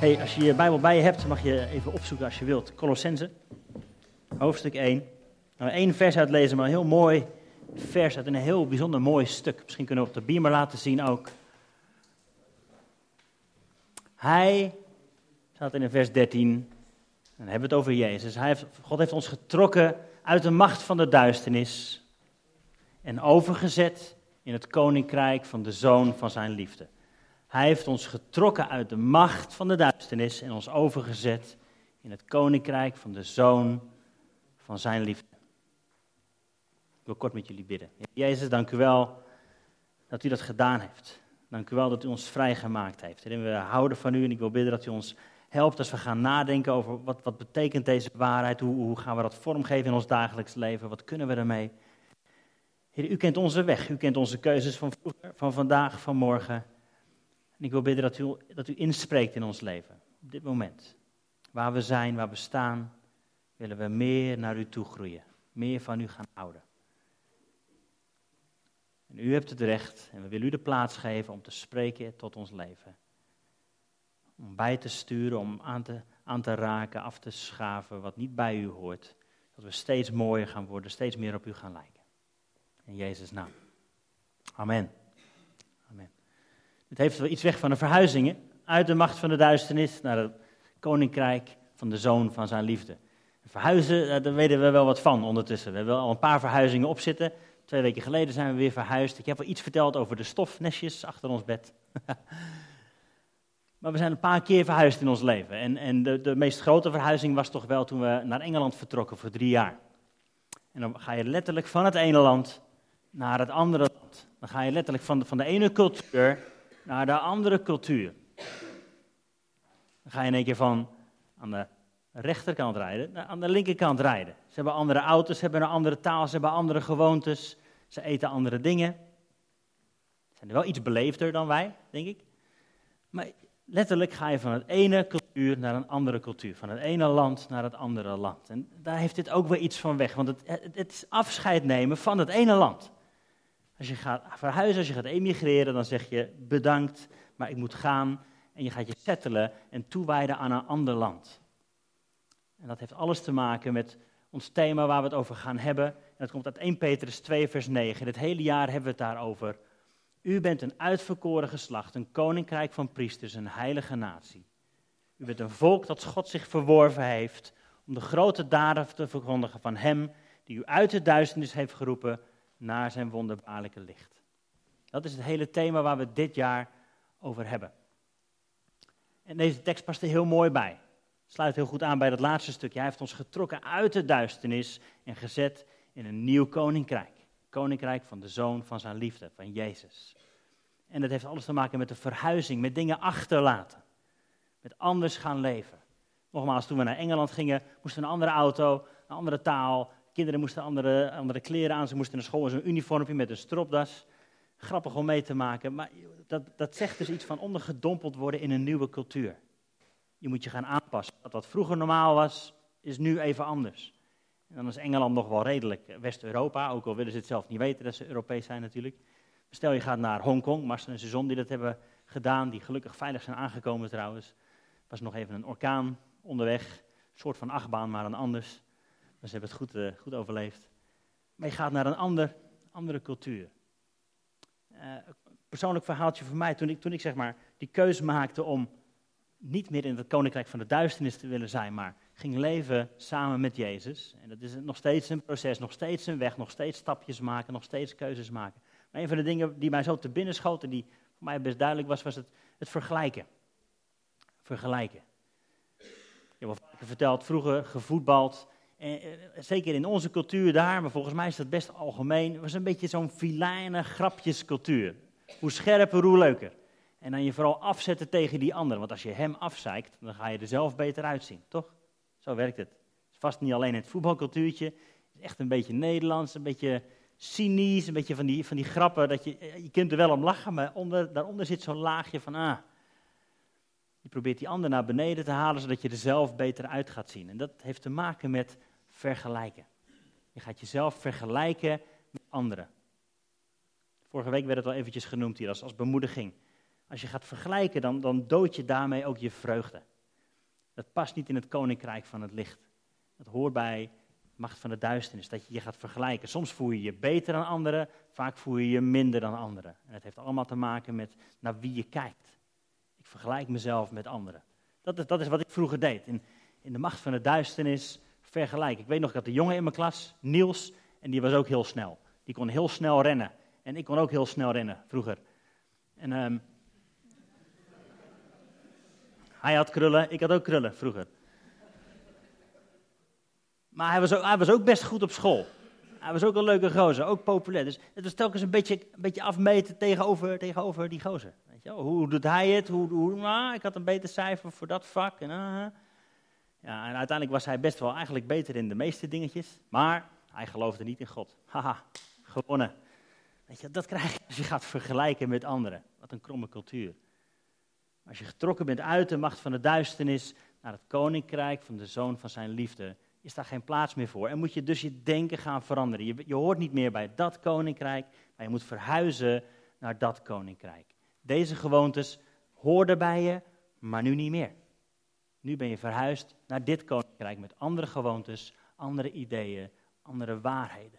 Hey, als je je Bijbel bij je hebt, mag je even opzoeken als je wilt. Colossense, hoofdstuk 1. Nou, één vers uitlezen, maar een heel mooi vers uit een heel bijzonder mooi stuk. Misschien kunnen we op de beamer laten zien ook. Hij, staat in vers 13, en dan hebben we het over Jezus. Hij heeft, God heeft ons getrokken uit de macht van de duisternis en overgezet in het koninkrijk van de zoon van zijn liefde. Hij heeft ons getrokken uit de macht van de duisternis en ons overgezet in het koninkrijk van de zoon van zijn liefde. Ik wil kort met jullie bidden. Jezus, dank u wel dat u dat gedaan heeft. Dank u wel dat u ons vrijgemaakt heeft. En we houden van u en ik wil bidden dat u ons helpt als we gaan nadenken over wat, wat betekent deze waarheid, hoe, hoe gaan we dat vormgeven in ons dagelijks leven, wat kunnen we ermee. Heer, u kent onze weg, u kent onze keuzes van vroeger, van vandaag, van morgen. En ik wil bidden dat u, dat u inspreekt in ons leven, op dit moment. Waar we zijn, waar we staan, willen we meer naar u toe groeien, meer van u gaan houden. En u hebt het recht en we willen u de plaats geven om te spreken tot ons leven. Om bij te sturen, om aan te, aan te raken, af te schaven wat niet bij u hoort. Dat we steeds mooier gaan worden, steeds meer op u gaan lijken. In Jezus' naam. Amen. Het heeft wel iets weg van een verhuizing, uit de macht van de duisternis naar het koninkrijk van de zoon van zijn liefde. Verhuizen, daar weten we wel wat van ondertussen. We hebben al een paar verhuizingen op zitten. Twee weken geleden zijn we weer verhuisd. Ik heb wel iets verteld over de stofnestjes achter ons bed. maar we zijn een paar keer verhuisd in ons leven. En, en de, de meest grote verhuizing was toch wel toen we naar Engeland vertrokken voor drie jaar. En dan ga je letterlijk van het ene land naar het andere land. Dan ga je letterlijk van van de ene cultuur naar de andere cultuur. Dan ga je in één keer van aan de rechterkant rijden naar aan de linkerkant rijden. Ze hebben andere auto's, ze hebben een andere taal, ze hebben andere gewoontes, ze eten andere dingen. Ze zijn wel iets beleefder dan wij, denk ik. Maar letterlijk ga je van het ene cultuur naar een andere cultuur. Van het ene land naar het andere land. En daar heeft dit ook weer iets van weg. Want het, het, is afscheid nemen van het ene land. Als je gaat verhuizen, als je gaat emigreren, dan zeg je bedankt, maar ik moet gaan. En je gaat je settelen en toewijden aan een ander land. En dat heeft alles te maken met ons thema waar we het over gaan hebben. En dat komt uit 1 Petrus 2, vers 9. Het hele jaar hebben we het daarover. U bent een uitverkoren geslacht, een koninkrijk van priesters, een heilige natie. U bent een volk dat God zich verworven heeft om de grote daden te verkondigen van Hem die u uit de duisternis heeft geroepen naar zijn wonderbaarlijke licht. Dat is het hele thema waar we dit jaar over hebben. En deze tekst past er heel mooi bij. Sluit heel goed aan bij dat laatste stukje. Hij heeft ons getrokken uit de duisternis en gezet in een nieuw koninkrijk. Koninkrijk van de zoon van zijn liefde, van Jezus. En dat heeft alles te maken met de verhuizing, met dingen achterlaten. Met anders gaan leven. Nogmaals, toen we naar Engeland gingen, moesten we een andere auto, een andere taal. Kinderen moesten andere, andere kleren aan. Ze moesten naar school in zo'n uniformpje met een stropdas. Grappig om mee te maken. Maar dat, dat zegt dus iets van ondergedompeld worden in een nieuwe cultuur. Je moet je gaan aanpassen. Dat wat vroeger normaal was, is nu even anders. En dan is Engeland nog wel redelijk West-Europa, ook al willen ze het zelf niet weten dat ze Europees zijn natuurlijk. Stel je gaat naar Hongkong, Marcel en zijn zon die dat hebben gedaan, die gelukkig veilig zijn aangekomen trouwens. was nog even een orkaan onderweg, een soort van achtbaan, maar een anders. Maar ze hebben het goed, uh, goed overleefd. Maar je gaat naar een ander, andere cultuur. Uh, persoonlijk verhaaltje voor mij, toen ik, toen ik zeg maar die keuze maakte om niet meer in het koninkrijk van de duisternis te willen zijn, maar ging leven samen met Jezus. En dat is nog steeds een proces, nog steeds een weg, nog steeds stapjes maken, nog steeds keuzes maken. Maar een van de dingen die mij zo te binnen schoten, die voor mij best duidelijk was, was het, het vergelijken. Vergelijken. Je hebt vaker verteld, vroeger gevoetbald. Eh, zeker in onze cultuur daar, maar volgens mij is dat best algemeen. Was een beetje zo'n filijne grapjescultuur. Hoe scherper, hoe leuker. En dan je vooral afzetten tegen die ander. Want als je hem afzeikt, dan ga je er zelf beter uitzien, toch? Zo werkt het. Het is vast niet alleen het voetbalcultuurtje. Het is echt een beetje Nederlands, een beetje cynisch, een beetje van die, van die grappen. Dat je, je kunt er wel om lachen, maar onder, daaronder zit zo'n laagje van, ah, je probeert die ander naar beneden te halen, zodat je er zelf beter uit gaat zien. En dat heeft te maken met vergelijken. Je gaat jezelf vergelijken met anderen. Vorige week werd het al eventjes genoemd hier als, als bemoediging. Als je gaat vergelijken, dan, dan dood je daarmee ook je vreugde. Dat past niet in het koninkrijk van het licht. Dat hoort bij macht van de duisternis, dat je je gaat vergelijken. Soms voel je je beter dan anderen, vaak voel je je minder dan anderen. En het heeft allemaal te maken met naar wie je kijkt. Ik vergelijk mezelf met anderen. Dat is, dat is wat ik vroeger deed. In, in de macht van de duisternis vergelijken. Ik weet nog, ik had een jongen in mijn klas, Niels, en die was ook heel snel. Die kon heel snel rennen. En ik kon ook heel snel rennen, vroeger. En ehm, hij had krullen, ik had ook krullen, vroeger. Maar hij was, ook, hij was ook best goed op school. Hij was ook een leuke gozer, ook populair. Dus het was telkens een beetje, een beetje afmeten tegenover, tegenover die gozer. Weet je, hoe doet hij het? Hoe, hoe, nou, ik had een beter cijfer voor dat vak. En, uh, ja, en uiteindelijk was hij best wel eigenlijk beter in de meeste dingetjes. Maar hij geloofde niet in God. Haha, gewonnen. Weet je, dat krijg je als je gaat vergelijken met anderen. Wat een kromme cultuur. Als je getrokken bent uit de macht van de duisternis naar het koninkrijk van de zoon van zijn liefde, is daar geen plaats meer voor. En moet je dus je denken gaan veranderen. Je, je hoort niet meer bij dat koninkrijk, maar je moet verhuizen naar dat koninkrijk. Deze gewoontes hoorden bij je, maar nu niet meer. Nu ben je verhuisd naar dit koninkrijk met andere gewoontes, andere ideeën, andere waarheden.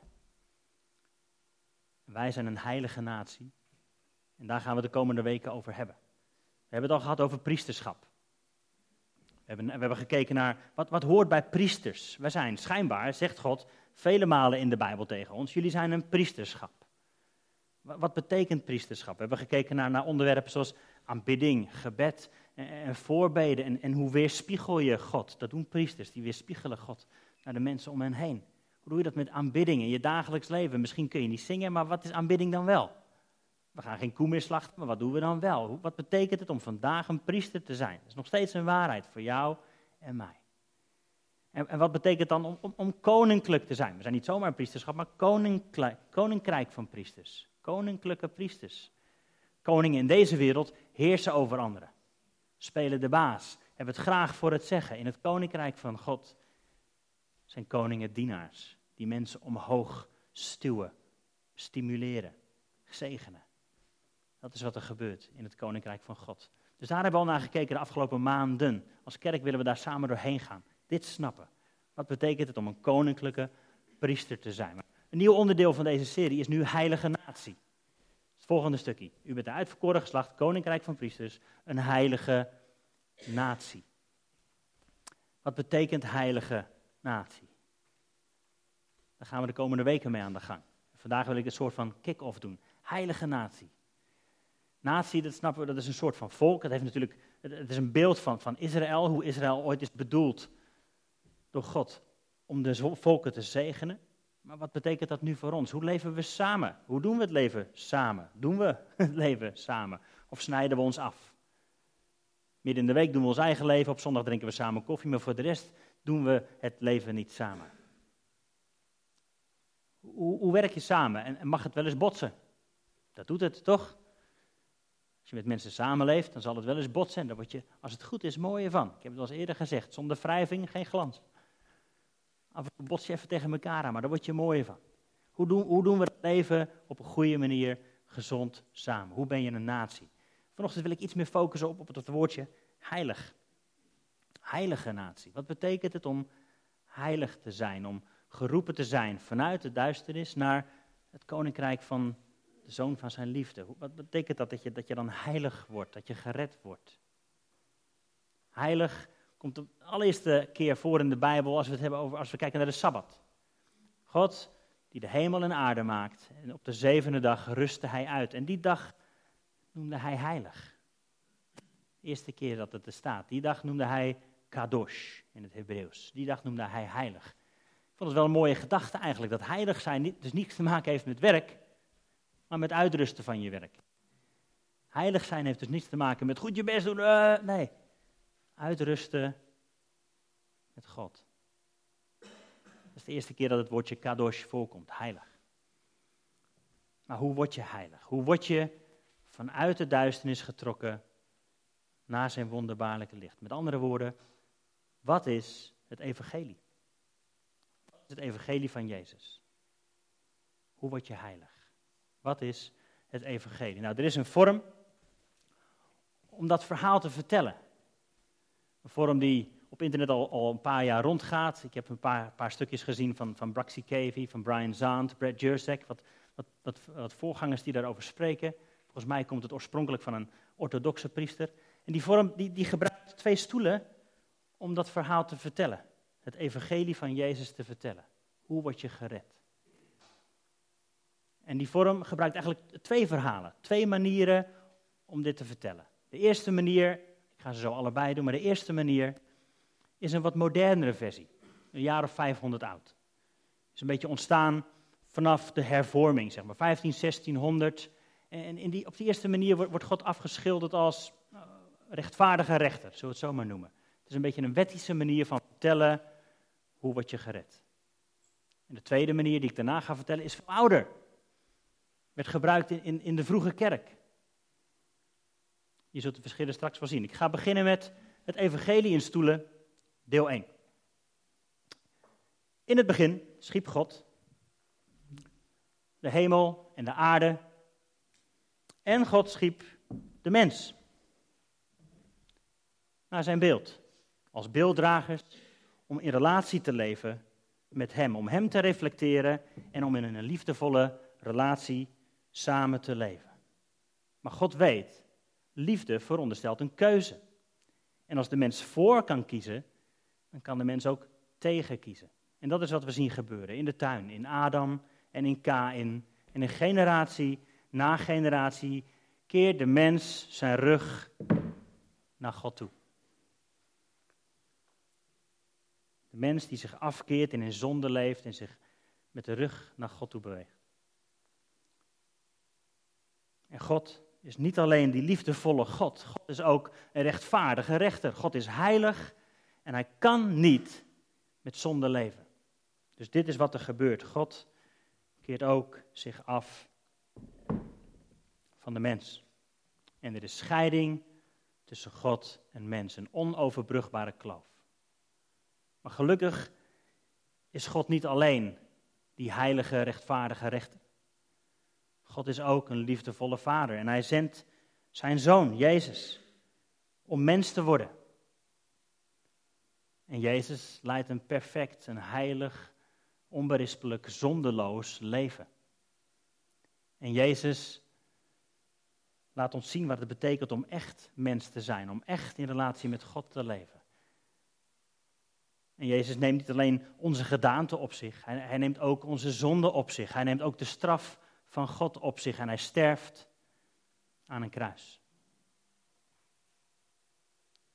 Wij zijn een heilige natie. En daar gaan we de komende weken over hebben. We hebben het al gehad over priesterschap. We hebben, we hebben gekeken naar wat, wat hoort bij priesters. Wij zijn schijnbaar, zegt God vele malen in de Bijbel tegen ons, jullie zijn een priesterschap. Wat, betekent priesterschap? We hebben gekeken naar, naar onderwerpen zoals aanbidding, gebed en, en voorbeden. En, hoe weerspiegel je God? Dat doen priesters, die weerspiegelen God naar de mensen om hen heen. Hoe doe je dat met aanbidding in je dagelijks leven? Misschien kun je niet zingen, maar wat is aanbidding dan wel? We gaan geen koe meer slachten, maar wat doen we dan wel? Wat betekent het om vandaag een priester te zijn? Dat is nog steeds een waarheid voor jou en mij. En, en wat betekent dan om, om, om, koninklijk te zijn? We zijn niet zomaar een priesterschap, maar koninkrijk, koninkrijk van priesters. Koninklijke priesters. Koningen in deze wereld heersen over anderen. Spelen de baas. Hebben het graag voor het zeggen. In het koninkrijk van God zijn koningen dienaars. Die mensen omhoog stuwen, stimuleren, zegenen. Dat is wat er gebeurt in het koninkrijk van God. Dus daar hebben we al naar gekeken de afgelopen maanden. Als kerk willen we daar samen doorheen gaan. Dit snappen. Wat betekent het om een koninklijke priester te zijn? Een nieuw onderdeel van deze serie is nu heilige natie. Volgende stukje. U bent de uitverkoren geslacht, koninkrijk van priesters, een heilige natie. Wat betekent heilige natie? Daar gaan we de komende weken mee aan de gang. Vandaag wil ik een soort van kick-off doen. Heilige natie. Natie, dat snappen we, dat is een soort van volk. Het, heeft natuurlijk, het is een beeld van, van Israël, hoe Israël ooit is bedoeld door God om de volken te zegenen. Maar wat betekent dat nu voor ons? Hoe leven we samen? Hoe doen we het leven samen? Doen we het leven samen? Of snijden we ons af? Midden in de week doen we ons eigen leven, op zondag drinken we samen koffie, maar voor de rest doen we het leven niet samen. Hoe, hoe werk je samen? En, mag het wel eens botsen? Dat doet het, toch? Als je met mensen samenleeft, dan zal het wel eens botsen. En daar word je, als het goed is, mooier van. Ik heb het al eens eerder gezegd, zonder wrijving geen glans. Af en toe bots je even tegen elkaar aan, maar daar word je mooier van. Hoe doen, hoe doen we het leven op een goede manier gezond samen? Hoe ben je een natie? Vanochtend wil ik iets meer focussen op, op het woordje heilig. Heilige natie. Wat betekent het om heilig te zijn? Om geroepen te zijn vanuit de duisternis naar het koninkrijk van de zoon van zijn liefde. Wat betekent dat? Dat je, dat je dan heilig wordt, dat je gered wordt. Heilig komt de allereerste keer voor in de Bijbel als we het hebben over, als we kijken naar de Sabbat. God die de hemel en aarde maakt en op de zevende dag rustte hij uit. En die dag noemde hij heilig. De eerste keer dat het er staat. Die dag noemde hij kadosh in het Hebreeuws. Die dag noemde hij heilig. Ik vond het wel een mooie gedachte eigenlijk, dat heilig zijn dus niets te maken heeft met werk, maar met uitrusten van je werk. Heilig zijn heeft dus niets te maken met goed je best doen, uh, nee. Uitrusten met God. Dat is de eerste keer dat het woordje kadosh voorkomt, heilig. Maar hoe word je heilig? Hoe word je vanuit de duisternis getrokken naar zijn wonderbaarlijke licht? Met andere woorden, wat is het evangelie? Wat is het evangelie van Jezus? Hoe word je heilig? Wat is het evangelie? Nou, er is een vorm om dat verhaal te vertellen. Een vorm die op internet al, al een paar jaar rondgaat. Ik heb een paar, paar stukjes gezien van, van Braxy Cavey, van Brian Zahnd, Brad Jersek, wat, wat, wat, wat voorgangers die daarover spreken. Volgens mij komt het oorspronkelijk van een orthodoxe priester. En die vorm die, die gebruikt twee stoelen om dat verhaal te vertellen. Het evangelie van Jezus te vertellen. Hoe word je gered? En die vorm gebruikt eigenlijk twee verhalen, twee manieren om dit te vertellen. De eerste manier, ga ze zo allebei doen, maar de eerste manier is een wat modernere versie. Een jaar of 500 oud. Is een beetje ontstaan vanaf de hervorming, zeg maar, 15, 1600. En in die, op die eerste manier wordt, God afgeschilderd als uh, rechtvaardige rechter, zullen we het zo maar noemen. Het is een beetje een wettische manier van vertellen hoe word je gered. En de tweede manier die ik daarna ga vertellen is veel ouder. Werd gebruikt in, in de vroege kerk. Je zult de verschillen straks wel zien. Ik ga beginnen met het evangelie in stoelen, deel 1. In het begin schiep God de hemel en de aarde. En God schiep de mens. Naar zijn beeld. Als beelddragers om in relatie te leven met Hem. Om Hem te reflecteren en om in een liefdevolle relatie samen te leven. Maar God weet, liefde veronderstelt een keuze. En als de mens voor kan kiezen, dan kan de mens ook tegen kiezen. En dat is wat we zien gebeuren in de tuin, in Adam en in Kain. En in generatie na generatie keert de mens zijn rug naar God toe. De mens die zich afkeert en in zonde leeft en zich met de rug naar God toe beweegt. En God is niet alleen die liefdevolle God. God is ook een rechtvaardige rechter. God is heilig en hij kan niet met zonde leven. Dus dit is wat er gebeurt. God keert ook zich af van de mens. En er is scheiding tussen God en mens, een onoverbrugbare kloof. Maar gelukkig is God niet alleen die heilige, rechtvaardige rechter. God is ook een liefdevolle vader en hij zendt zijn zoon, Jezus, om mens te worden. En Jezus leidt een perfect, een heilig, onberispelijk, zondeloos leven. En Jezus laat ons zien wat het betekent om echt mens te zijn, om echt in relatie met God te leven. En Jezus neemt niet alleen onze gedaante op zich, hij, neemt ook onze zonde op zich. Hij neemt ook de straf van God op zich en hij sterft aan een kruis.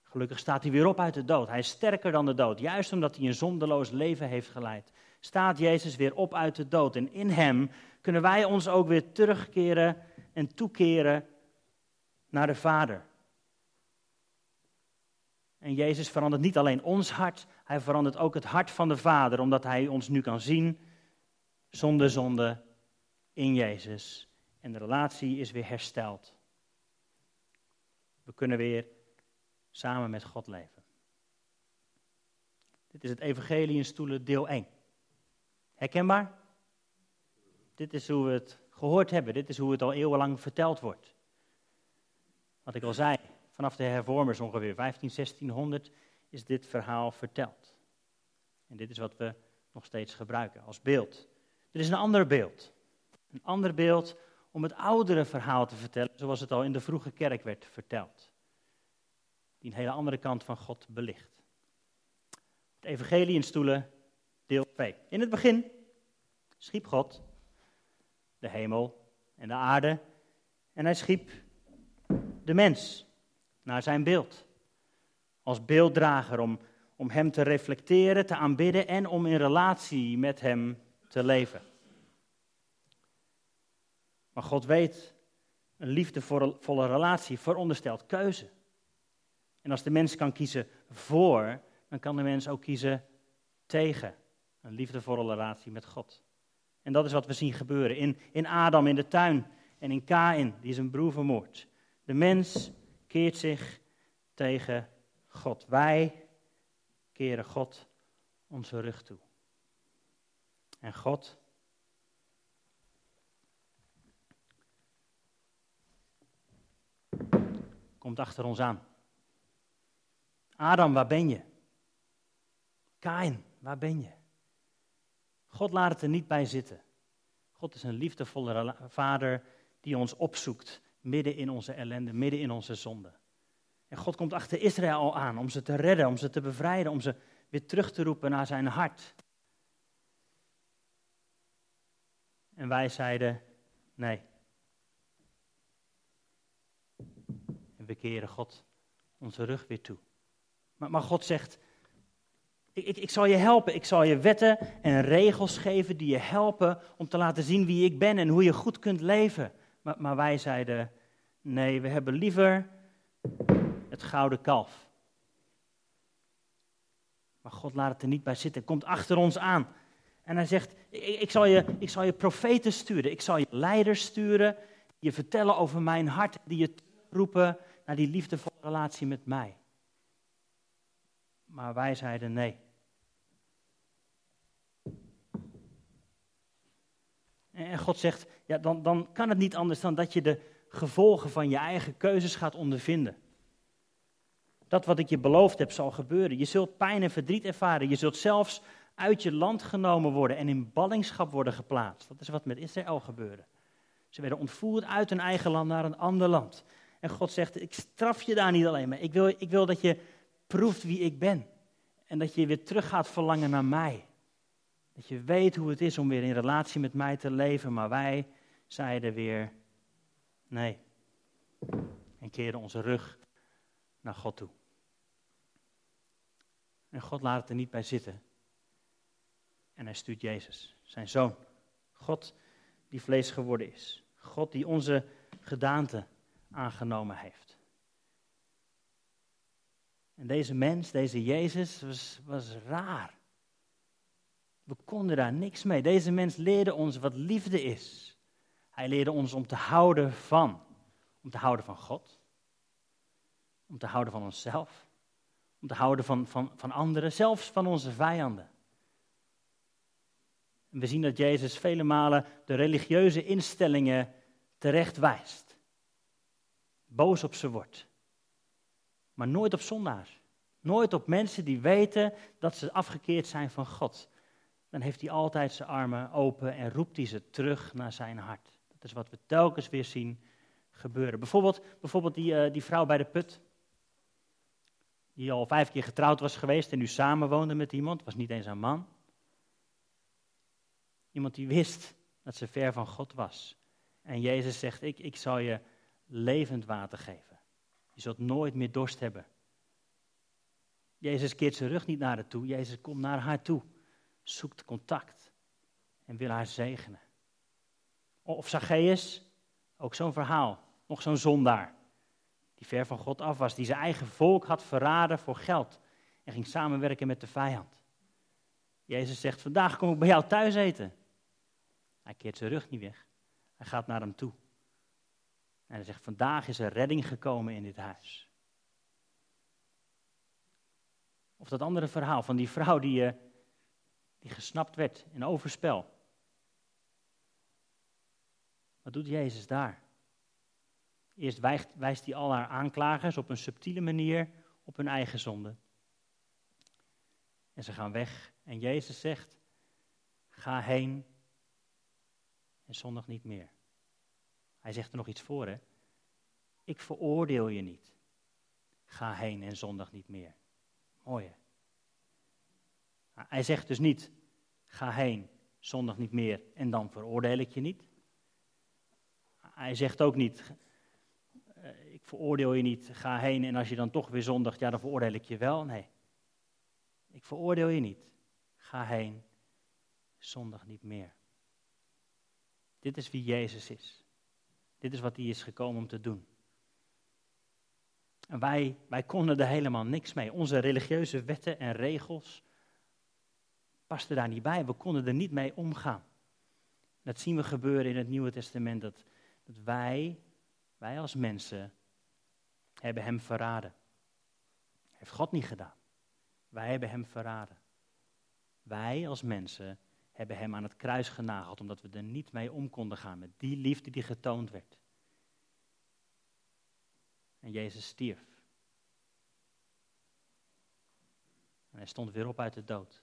Gelukkig staat hij weer op uit de dood. Hij is sterker dan de dood. Juist omdat hij een zondeloos leven heeft geleid, staat Jezus weer op uit de dood. En in hem kunnen wij ons ook weer terugkeren en toekeren naar de Vader. En Jezus verandert niet alleen ons hart, hij verandert ook het hart van de Vader, omdat hij ons nu kan zien zonder zonde in Jezus. En de relatie is weer hersteld. We kunnen weer samen met God leven. Dit is het Evangelie in stoelen, deel 1. Herkenbaar? Dit is hoe we het gehoord hebben. Dit is hoe het al eeuwenlang verteld wordt. Wat ik al zei, vanaf de hervormers ongeveer 15, 1600 is dit verhaal verteld. En dit is wat we nog steeds gebruiken als beeld. Er is een ander beeld. Een ander beeld om het oudere verhaal te vertellen, zoals het al in de vroege kerk werd verteld. Die een hele andere kant van God belicht. Het Evangelie in stoelen, deel 2. In het begin schiep God de hemel en de aarde en hij schiep de mens naar zijn beeld. Als beelddrager om, om hem te reflecteren, te aanbidden en om in relatie met hem te leven. Maar God weet, een liefdevolle relatie veronderstelt keuze. En als de mens kan kiezen voor, dan kan de mens ook kiezen tegen een liefdevolle relatie met God. En dat is wat we zien gebeuren in, in Adam in de tuin en in Kain, die zijn broer vermoord. De mens keert zich tegen God. Wij keren God onze rug toe. En God komt achter ons aan. Adam, waar ben je? Kain, waar ben je? God laat het er niet bij zitten. God is een liefdevolle vader die ons opzoekt midden in onze ellende, midden in onze zonde. En God komt achter Israël aan om ze te redden, om ze te bevrijden, om ze weer terug te roepen naar zijn hart. En wij zeiden nee. We keren God onze rug weer toe. Maar, maar God zegt, ik, ik, ik, zal je helpen, ik zal je wetten en regels geven die je helpen om te laten zien wie ik ben en hoe je goed kunt leven. Maar, maar wij zeiden, nee, we hebben liever het gouden kalf. Maar God laat het er niet bij zitten, komt achter ons aan. En hij zegt, ik, ik, zal je, ik zal je profeten sturen, ik zal je leiders sturen, die je vertellen over mijn hart, die je roepen naar die liefdevolle relatie met mij. Maar wij zeiden nee. En God zegt, ja, dan, dan kan het niet anders dan dat je de gevolgen van je eigen keuzes gaat ondervinden. Dat wat ik je beloofd heb zal gebeuren. Je zult pijn en verdriet ervaren. Je zult zelfs uit je land genomen worden en in ballingschap worden geplaatst. Dat is wat met Israël gebeurde. Ze werden ontvoerd uit hun eigen land naar een ander land. En God zegt, ik straf je daar niet alleen mee. Ik wil, ik wil dat je proeft wie ik ben. En dat je weer terug gaat verlangen naar mij. Dat je weet hoe het is om weer in relatie met mij te leven. Maar wij zeiden weer nee. En keerden onze rug naar God toe. En God laat het er niet bij zitten. En hij stuurt Jezus, zijn zoon. God die vlees geworden is. God die onze gedaante aangenomen heeft. En deze mens, deze Jezus, was, was raar. We konden daar niks mee. Deze mens leerde ons wat liefde is. Hij leerde ons om te houden van. Om te houden van God. Om te houden van onszelf. Om te houden van, van, van anderen, zelfs van onze vijanden. En we zien dat Jezus vele malen de religieuze instellingen terecht wijst. Boos op ze wordt. Maar nooit op zondaars. Nooit op mensen die weten dat ze afgekeerd zijn van God. Dan heeft hij altijd zijn armen open en roept hij ze terug naar zijn hart. Dat is wat we telkens weer zien gebeuren. Bijvoorbeeld, bijvoorbeeld die, uh, die vrouw bij de put. Die al vijf keer getrouwd was geweest en nu samenwoonde met iemand. Was niet eens een man. Iemand die wist dat ze ver van God was. En Jezus zegt, ik, ik zal je levend water geven. Je zult nooit meer dorst hebben. Jezus keert zijn rug niet naar haar toe. Jezus komt naar haar toe. Zoekt contact. En wil haar zegenen. Of Zacchaeus, ook zo'n verhaal. Nog zo'n zondaar. Die ver van God af was. Die zijn eigen volk had verraden voor geld. En ging samenwerken met de vijand. Jezus zegt, vandaag kom ik bij jou thuis eten. Hij keert zijn rug niet weg. Hij gaat naar hem toe. En hij zegt, vandaag is er redding gekomen in dit huis. Of dat andere verhaal van die vrouw die, uh, die gesnapt werd in overspel. Wat doet Jezus daar? Eerst wijst, wijst hij al haar aanklagers op een subtiele manier op hun eigen zonde. En ze gaan weg. En Jezus zegt: Ga heen en zondag niet meer. Hij zegt er nog iets voor, hè? Ik veroordeel je niet. Ga heen en zondag niet meer. Mooi, hè? Hij zegt dus niet, ga heen, zondag niet meer en dan veroordeel ik je niet. Hij zegt ook niet, eh, ik veroordeel je niet, ga heen en als je dan toch weer zondigt, ja dan veroordeel ik je wel. Nee, ik veroordeel je niet, ga heen, zondag niet meer. Dit is wie Jezus is. Dit is wat hij is gekomen om te doen. En wij, wij konden er helemaal niks mee. Onze religieuze wetten en regels pasten daar niet bij. We konden er niet mee omgaan. Dat zien we gebeuren in het Nieuwe Testament. Dat, dat wij, wij als mensen, hebben hem verraden. Heeft God niet gedaan. Wij hebben hem verraden. Wij als mensen hebben hem aan het kruis genageld, omdat we er niet mee om konden gaan met die liefde die getoond werd. En Jezus stierf. En hij stond weer op uit de dood.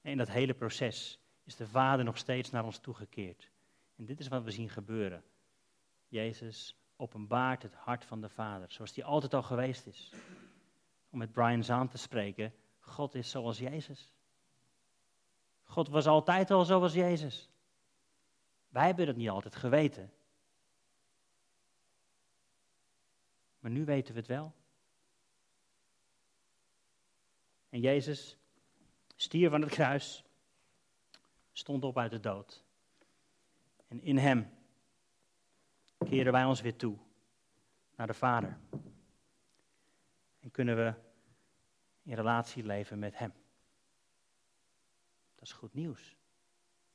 En in dat hele proces is de Vader nog steeds naar ons toegekeerd. En dit is wat we zien gebeuren. Jezus openbaart het hart van de Vader, zoals die altijd al geweest is. Om met Brian Zaan te spreken, God is zoals Jezus. God was altijd al zoals Jezus. Wij hebben het niet altijd geweten. Maar nu weten we het wel. En Jezus stier van het kruis, stond op uit de dood. En in Hem keren wij ons weer toe naar de Vader. En kunnen we in relatie leven met Hem. Dat is goed nieuws.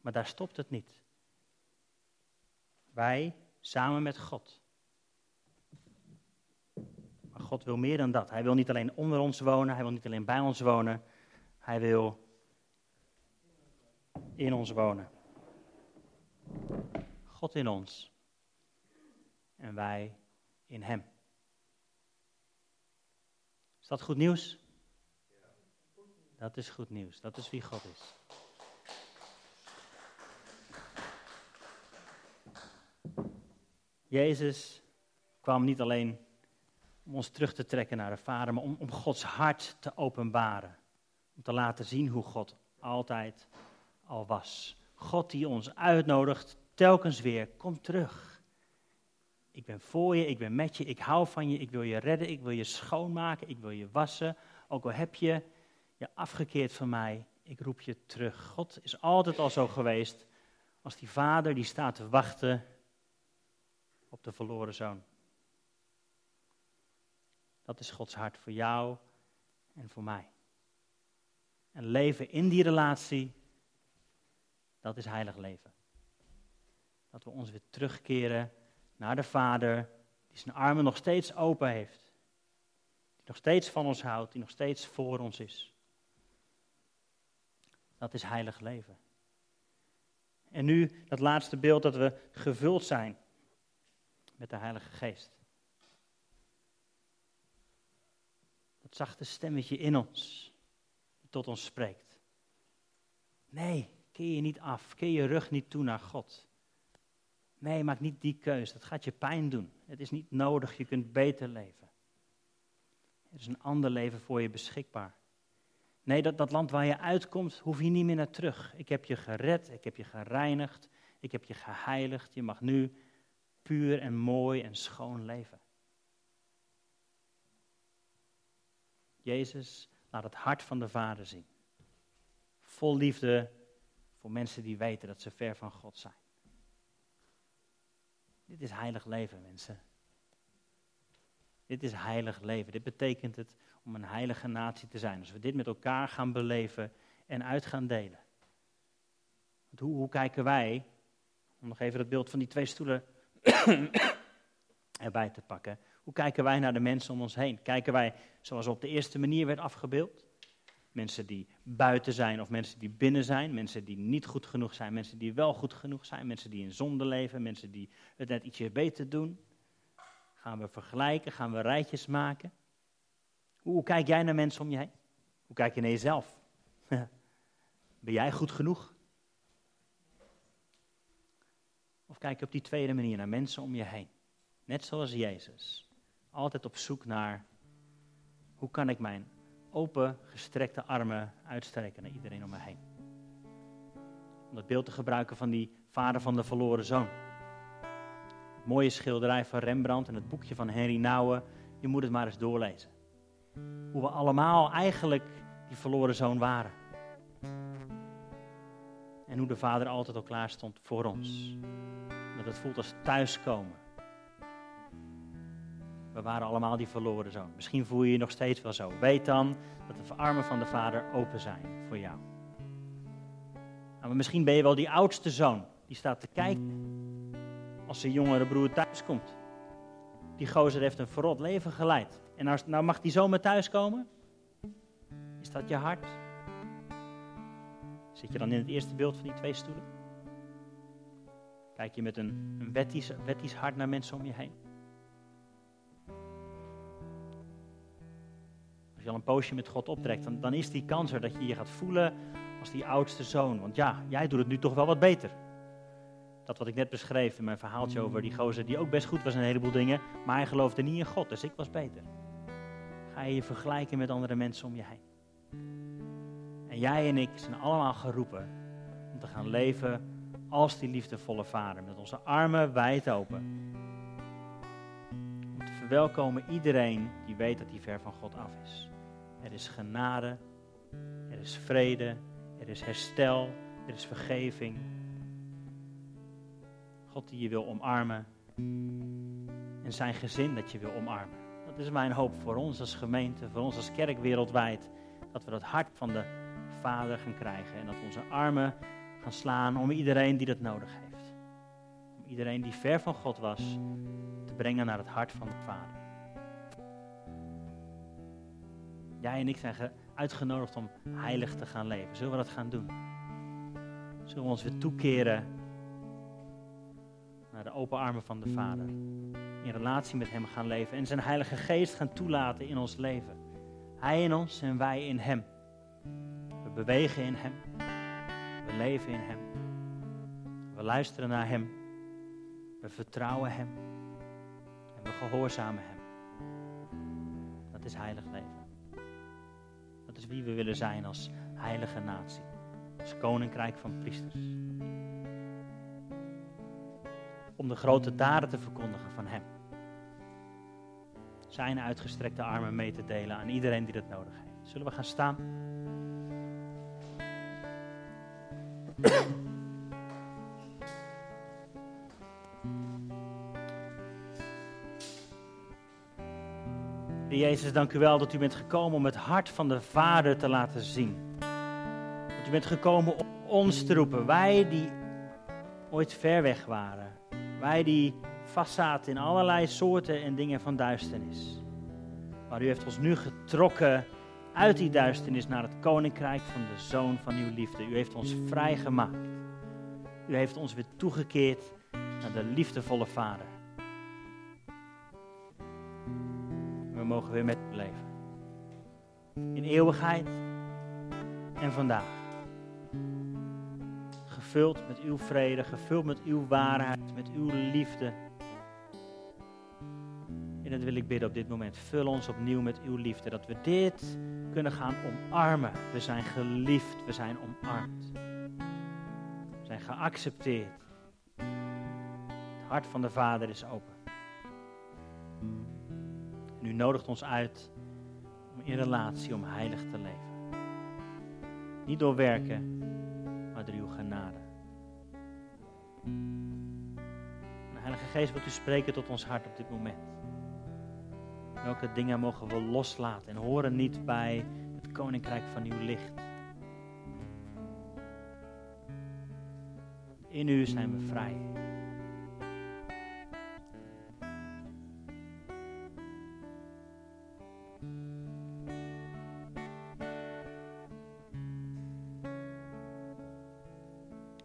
Maar daar stopt het niet. Wij samen met God. Maar God wil meer dan dat. Hij wil niet alleen onder ons wonen, hij wil niet alleen bij ons wonen, hij wil in ons wonen. God in ons en wij in Hem. Is dat goed nieuws? Dat is goed nieuws. Dat is wie God is. Jezus kwam niet alleen om ons terug te trekken naar de Vader, maar om, om Gods hart te openbaren. Om te laten zien hoe God altijd al was. God die ons uitnodigt, telkens weer, kom terug. Ik ben voor je, ik ben met je, ik hou van je, ik wil je redden, ik wil je schoonmaken, ik wil je wassen. Ook al heb je je afgekeerd van mij, ik roep je terug. God is altijd al zo geweest als die vader die staat te wachten op de verloren zoon. Dat is Gods hart voor jou en voor mij. En leven in die relatie, dat is heilig leven. Dat we ons weer terugkeren naar de Vader, die zijn armen nog steeds open heeft. Die nog steeds van ons houdt, die nog steeds voor ons is. Dat is heilig leven. En nu dat laatste beeld dat we gevuld zijn met de Heilige Geest. Dat zachte stemmetje in ons, die tot ons spreekt. Nee, keer je niet af, keer je rug niet toe naar God. Nee, maak niet die keus, dat gaat je pijn doen. Het is niet nodig, je kunt beter leven. Er is een ander leven voor je beschikbaar. Nee, dat, dat land waar je uitkomt, hoef je niet meer naar terug. Ik heb je gered, ik heb je gereinigd, ik heb je geheiligd. Je mag nu puur en mooi en schoon leven. Jezus laat het hart van de Vader zien. Vol liefde voor mensen die weten dat ze ver van God zijn. Dit is heilig leven, mensen. Dit is heilig leven. Dit betekent het om een heilige natie te zijn. Als we dit met elkaar gaan beleven en uit gaan delen. Want hoe, hoe kijken wij, om nog even het beeld van die twee stoelen erbij te pakken. Hoe kijken wij naar de mensen om ons heen? Kijken wij zoals op de eerste manier werd afgebeeld? Mensen die buiten zijn of mensen die binnen zijn, mensen die niet goed genoeg zijn, mensen die wel goed genoeg zijn, mensen die in zonde leven, mensen die het net ietsje beter doen. Gaan we vergelijken, gaan we rijtjes maken? Hoe kijk jij naar mensen om je heen? Hoe kijk je naar jezelf? ben jij goed genoeg? Kijk je op die tweede manier naar mensen om je heen? Net zoals Jezus. Altijd op zoek naar hoe kan ik mijn open, gestrekte armen uitstrekken naar iedereen om me heen. Om dat beeld te gebruiken van die vader van de verloren zoon. Mooie schilderij van Rembrandt en het boekje van Henry Nouwen. Je moet het maar eens doorlezen. Hoe we allemaal eigenlijk die verloren zoon waren. En hoe de vader altijd al klaar stond voor ons. Dat het voelt als thuiskomen. We waren allemaal die verloren zoon. Misschien voel je je nog steeds wel zo. Weet dan dat de armen van de vader open zijn voor jou. Nou, maar misschien ben je wel die oudste zoon. Die staat te kijken als zijn jongere broer thuiskomt. Die gozer heeft een verrot leven geleid. En nou, mag die zomaar thuiskomen? Is dat je hart? Zit je dan in het eerste beeld van die twee stoelen? Kijk je met een, een wettisch, wettisch hart naar mensen om je heen? Als je al een poosje met God optrekt, dan, dan is die kans er dat je je gaat voelen als die oudste zoon. Want ja, jij doet het nu toch wel wat beter. Dat wat ik net beschreef in mijn verhaaltje over die gozer die ook best goed was in een heleboel dingen, maar hij geloofde niet in God, dus ik was beter. Ga je je vergelijken met andere mensen om je heen? En jij en ik zijn allemaal geroepen om te gaan leven als die liefdevolle vader, met onze armen wijd open. Om te verwelkomen iedereen die weet dat hij ver van God af is. Er is genade, er is vrede, er is herstel, er is vergeving. God die je wil omarmen en zijn gezin dat je wil omarmen. Dat is mijn hoop voor ons als gemeente, voor ons als kerk wereldwijd. Dat we dat hart van de Vader gaan krijgen en dat we onze armen gaan slaan om iedereen die dat nodig heeft. Om iedereen die ver van God was te brengen naar het hart van de Vader. Jij en ik zijn uitgenodigd om heilig te gaan leven. Zullen we dat gaan doen? Zullen we ons weer toekeren naar de open armen van de Vader? In relatie met Hem gaan leven en zijn Heilige Geest gaan toelaten in ons leven. Hij in ons en wij in Hem. We bewegen in Hem. We leven in Hem. We luisteren naar Hem. We vertrouwen Hem. En we gehoorzamen Hem. Dat is heilig leven. Dat is wie we willen zijn als heilige natie. Als koninkrijk van priesters. Om de grote daden te verkondigen van Hem. Zijn uitgestrekte armen mee te delen aan iedereen die dat nodig heeft. Zullen we gaan staan? Jezus, dank u wel dat u bent gekomen om het hart van de Vader te laten zien. Dat u bent gekomen om ons te roepen. Wij die ooit ver weg waren. Wij die vastzaten in allerlei soorten en dingen van duisternis. Maar u heeft ons nu getrokken uit die duisternis naar het koninkrijk van de Zoon van uw liefde. U heeft ons vrijgemaakt. U heeft ons weer toegekeerd naar de liefdevolle Vader. We mogen weer met u leven. In eeuwigheid en vandaag. Gevuld met uw vrede, gevuld met uw waarheid, met uw liefde. En dat wil ik bidden op dit moment. Vul ons opnieuw met uw liefde. Dat we dit kunnen gaan omarmen. We zijn geliefd, we zijn omarmd. We zijn geaccepteerd. Het hart van de Vader is open. En u nodigt ons uit om in relatie, om heilig te leven. Niet door werken, maar door uw genade. En Heilige Geest, wilt u spreken tot ons hart op dit moment? Welke dingen mogen we loslaten en horen niet bij het koninkrijk van uw licht? In u zijn we vrij.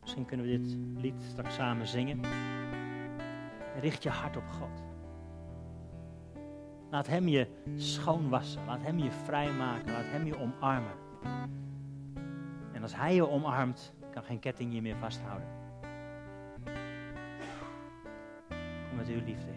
Misschien kunnen we dit lied straks samen zingen. Richt je hart op God. Laat Hem je schoonwassen. Laat Hem je vrijmaken. Laat Hem je omarmen. En als Hij je omarmt, kan geen ketting je meer vasthouden. Kom met uw liefde,